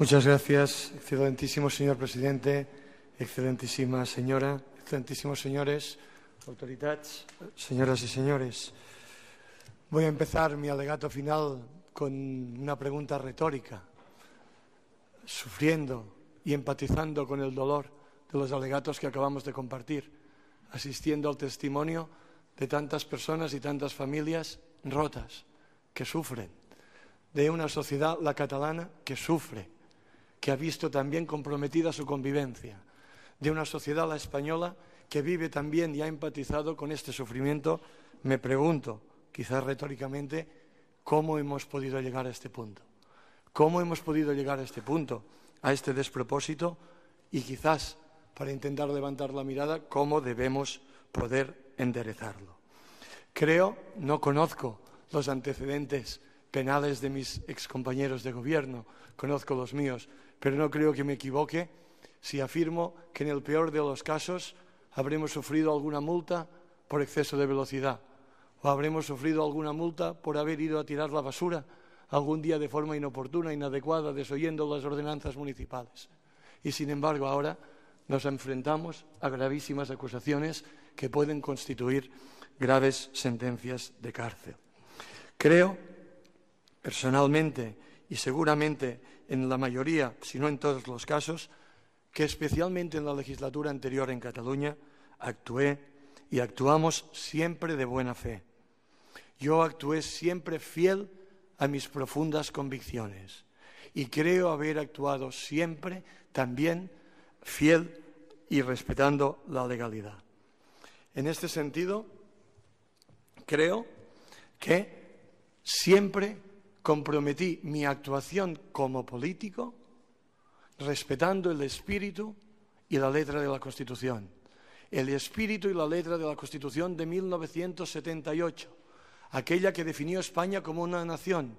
Muchas gracias, excelentísimo señor presidente, excelentísima señora, excelentísimos señores, autoridades, señoras y señores. Voy a empezar mi alegato final con una pregunta retórica, sufriendo y empatizando con el dolor de los alegatos que acabamos de compartir, asistiendo al testimonio de tantas personas y tantas familias rotas que sufren, de una sociedad, la catalana, que sufre que ha visto también comprometida su convivencia, de una sociedad, la española, que vive también y ha empatizado con este sufrimiento, me pregunto, quizás retóricamente, ¿cómo hemos podido llegar a este punto? ¿Cómo hemos podido llegar a este punto, a este despropósito? Y quizás, para intentar levantar la mirada, ¿cómo debemos poder enderezarlo? Creo, no conozco los antecedentes penales de mis excompañeros de gobierno, conozco los míos, pero no creo que me equivoque si afirmo que en el peor de los casos habremos sufrido alguna multa por exceso de velocidad o habremos sufrido alguna multa por haber ido a tirar la basura algún día de forma inoportuna, inadecuada, desoyendo las ordenanzas municipales. Y sin embargo ahora nos enfrentamos a gravísimas acusaciones que pueden constituir graves sentencias de cárcel. Creo, personalmente y seguramente en la mayoría, si no en todos los casos, que especialmente en la legislatura anterior en Cataluña actué y actuamos siempre de buena fe. Yo actué siempre fiel a mis profundas convicciones y creo haber actuado siempre también fiel y respetando la legalidad. En este sentido, creo que siempre comprometí mi actuación como político respetando el espíritu y la letra de la Constitución. El espíritu y la letra de la Constitución de 1978, aquella que definió España como una nación,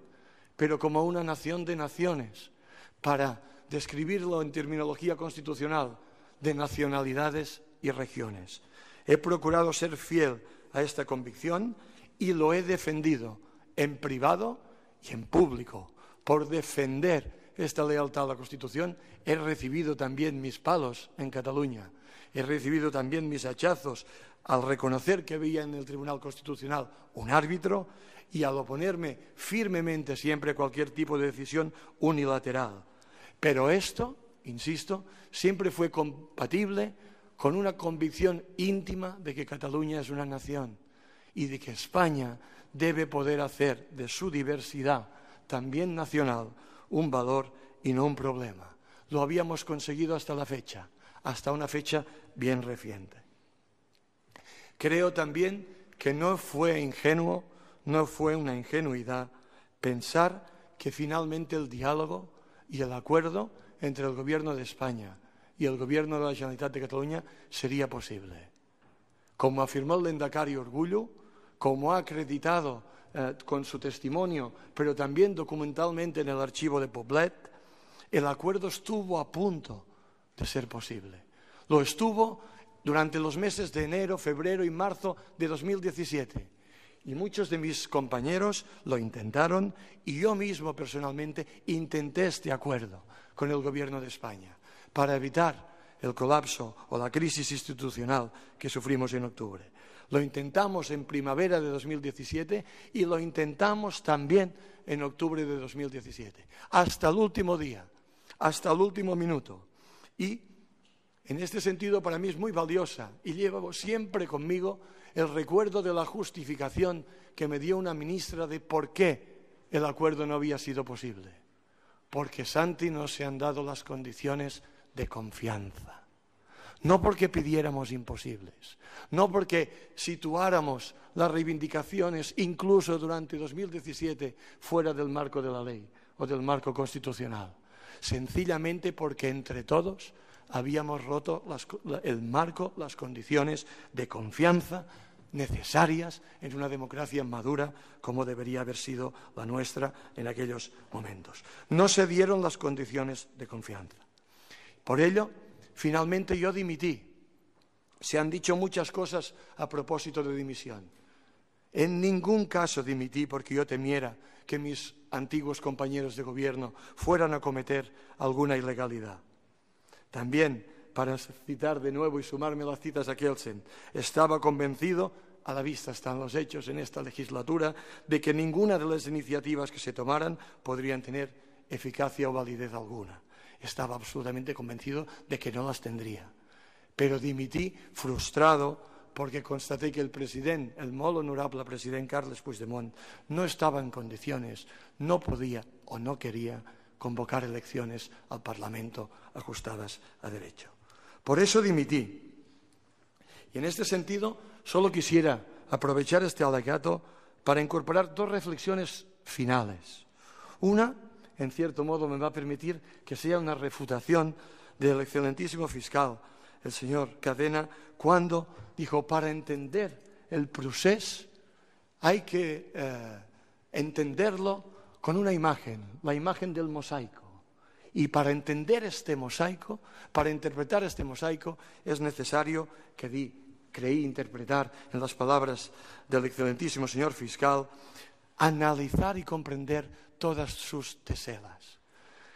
pero como una nación de naciones, para describirlo en terminología constitucional, de nacionalidades y regiones. He procurado ser fiel a esta convicción y lo he defendido en privado y en público por defender esta lealtad a la Constitución, he recibido también mis palos en Cataluña, he recibido también mis hachazos al reconocer que veía en el Tribunal Constitucional un árbitro y al oponerme firmemente siempre a cualquier tipo de decisión unilateral. Pero esto, insisto, siempre fue compatible con una convicción íntima de que Cataluña es una nación y de que España debe poder hacer de su diversidad, también nacional, un valor y no un problema. Lo habíamos conseguido hasta la fecha, hasta una fecha bien reciente. Creo también que no fue ingenuo, no fue una ingenuidad pensar que finalmente el diálogo y el acuerdo entre el Gobierno de España y el Gobierno de la Generalitat de Cataluña sería posible. Como afirmó el Lendakari Orgullo, como ha acreditado eh, con su testimonio, pero también documentalmente en el archivo de Poblet, el acuerdo estuvo a punto de ser posible. Lo estuvo durante los meses de enero, febrero y marzo de 2017. Y muchos de mis compañeros lo intentaron y yo mismo personalmente intenté este acuerdo con el Gobierno de España para evitar el colapso o la crisis institucional que sufrimos en octubre. Lo intentamos en primavera de 2017 y lo intentamos también en octubre de 2017, hasta el último día, hasta el último minuto. Y en este sentido para mí es muy valiosa y llevo siempre conmigo el recuerdo de la justificación que me dio una ministra de por qué el acuerdo no había sido posible. Porque Santi no se han dado las condiciones de confianza no porque pidiéramos imposibles, no porque situáramos las reivindicaciones incluso durante 2017 fuera del marco de la ley o del marco constitucional, sencillamente porque entre todos habíamos roto el marco, las condiciones de confianza necesarias en una democracia madura como debería haber sido la nuestra en aquellos momentos. No se dieron las condiciones de confianza. Por ello, Finalmente yo dimití. Se han dicho muchas cosas a propósito de dimisión. En ningún caso dimití porque yo temiera que mis antiguos compañeros de gobierno fueran a cometer alguna ilegalidad. También, para citar de nuevo y sumarme las citas a Kelsen, estaba convencido, a la vista están los hechos en esta legislatura, de que ninguna de las iniciativas que se tomaran podrían tener eficacia o validez alguna. Estaba absolutamente convencido de que no las tendría. Pero dimití frustrado porque constaté que el presidente, el muy honorable presidente Carles Puigdemont, no estaba en condiciones, no podía o no quería convocar elecciones al Parlamento ajustadas a derecho. Por eso dimití. Y en este sentido, solo quisiera aprovechar este alegato para incorporar dos reflexiones finales. Una, en cierto modo, me va a permitir que sea una refutación del excelentísimo fiscal el señor Cadena cuando dijo, para entender el procés hay que eh, entenderlo con una imagen, la imagen del mosaico. Y para entender este mosaico, para interpretar este mosaico, es necesario que di, creí interpretar en las palabras del excelentísimo señor fiscal, analizar y comprender todas sus teselas.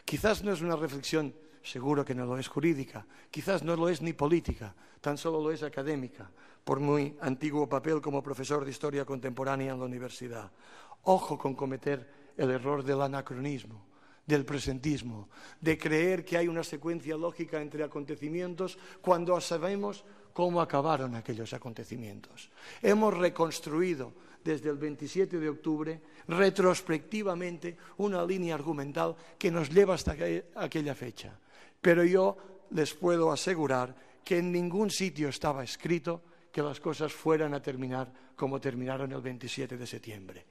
Quizás no es una reflexión seguro que no lo es jurídica, quizás no lo es ni política, tan solo lo es académica, por muy antiguo papel como profesor de historia contemporánea en la universidad. Ojo con cometer el error del anacronismo, del presentismo, de creer que hay una secuencia lógica entre acontecimientos cuando sabemos cómo acabaron aquellos acontecimientos. Hemos reconstruido desde el 27 de octubre retrospectivamente una línea argumental que nos lleva hasta aquella fecha. Pero yo les puedo asegurar que en ningún sitio estaba escrito que las cosas fueran a terminar como terminaron el 27 de septiembre.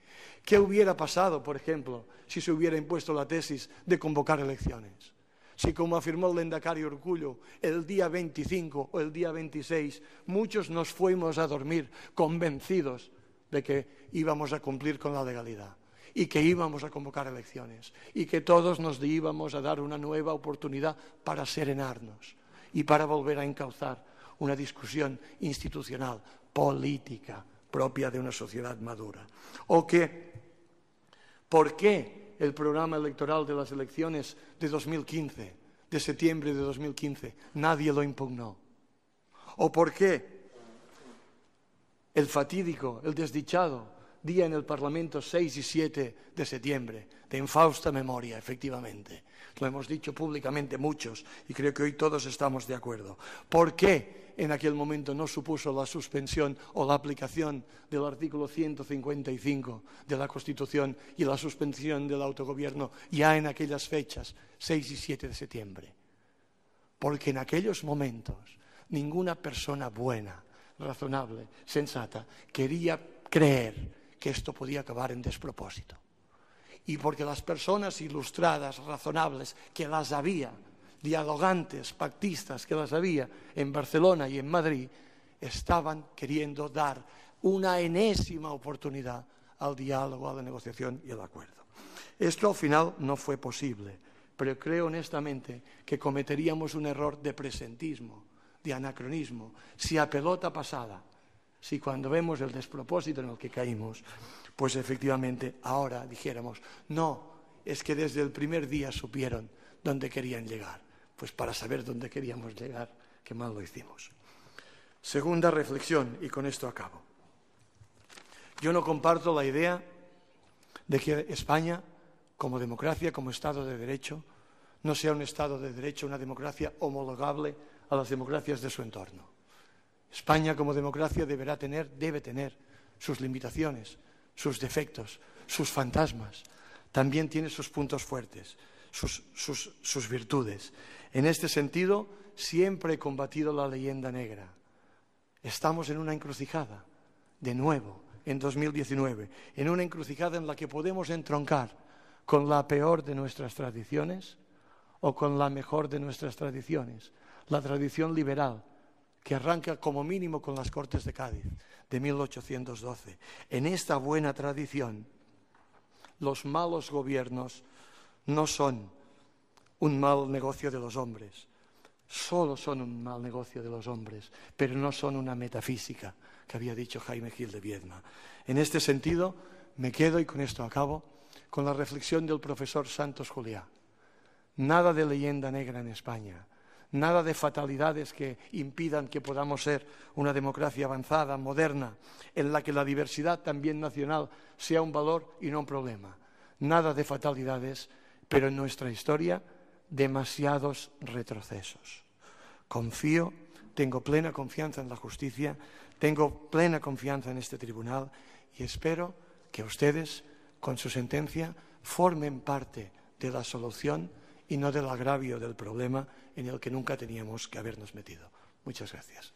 ¿Qué hubiera pasado, por ejemplo, si se hubiera impuesto la tesis de convocar elecciones? Si, como afirmó el lendacario Orgullo, el día 25 o el día 26 muchos nos fuimos a dormir convencidos de que íbamos a cumplir con la legalidad y que íbamos a convocar elecciones y que todos nos íbamos a dar una nueva oportunidad para serenarnos y para volver a encauzar una discusión institucional, política, propia de una sociedad madura. O que, ¿por qué el programa electoral de las elecciones de 2015, de septiembre de 2015, nadie lo impugnó? ¿O por qué el fatídico, el desdichado día en el Parlamento 6 y 7 de septiembre, de infausta memoria, efectivamente. Lo hemos dicho públicamente muchos y creo que hoy todos estamos de acuerdo. ¿Por qué en aquel momento no supuso la suspensión o la aplicación del artículo 155 de la Constitución y la suspensión del autogobierno ya en aquellas fechas, 6 y 7 de septiembre? Porque en aquellos momentos ninguna persona buena, razonable, sensata, quería creer que esto podía acabar en despropósito. Y porque las personas ilustradas, razonables, que las había, dialogantes, pactistas, que las había en Barcelona y en Madrid, estaban queriendo dar una enésima oportunidad al diálogo, a la negociación y al acuerdo. Esto al final no fue posible, pero creo honestamente que cometeríamos un error de presentismo, de anacronismo, si a pelota pasada si cuando vemos el despropósito en el que caímos, pues efectivamente ahora dijéramos, no, es que desde el primer día supieron dónde querían llegar. Pues para saber dónde queríamos llegar, qué mal lo hicimos. Segunda reflexión, y con esto acabo. Yo no comparto la idea de que España, como democracia, como Estado de Derecho, no sea un Estado de Derecho, una democracia homologable a las democracias de su entorno. España como democracia deberá tener, debe tener sus limitaciones, sus defectos, sus fantasmas. También tiene sus puntos fuertes, sus, sus virtudes. En este sentido, siempre he combatido la leyenda negra. Estamos en una encrucijada, de nuevo, en 2019, en una encrucijada en la que podemos entroncar con la peor de nuestras tradiciones o con la mejor de nuestras tradiciones, la tradición liberal, que arranca como mínimo con las Cortes de Cádiz de 1812. En esta buena tradición, los malos gobiernos no son un mal negocio de los hombres, solo son un mal negocio de los hombres, pero no son una metafísica, que había dicho Jaime Gil de Viedma. En este sentido, me quedo, y con esto acabo, con la reflexión del profesor Santos Juliá. Nada de leyenda negra en España, nada de fatalidades que impidan que podamos ser una democracia avanzada, moderna, en la que la diversidad también nacional sea un valor y no un problema. Nada de fatalidades, pero en nuestra historia demasiados retrocesos. Confío, tengo plena confianza en la justicia, tengo plena confianza en este tribunal y espero que ustedes, con su sentencia, formen parte de la solución y no del agravio del problema en el que nunca teníamos que habernos metido. Muchas gracias.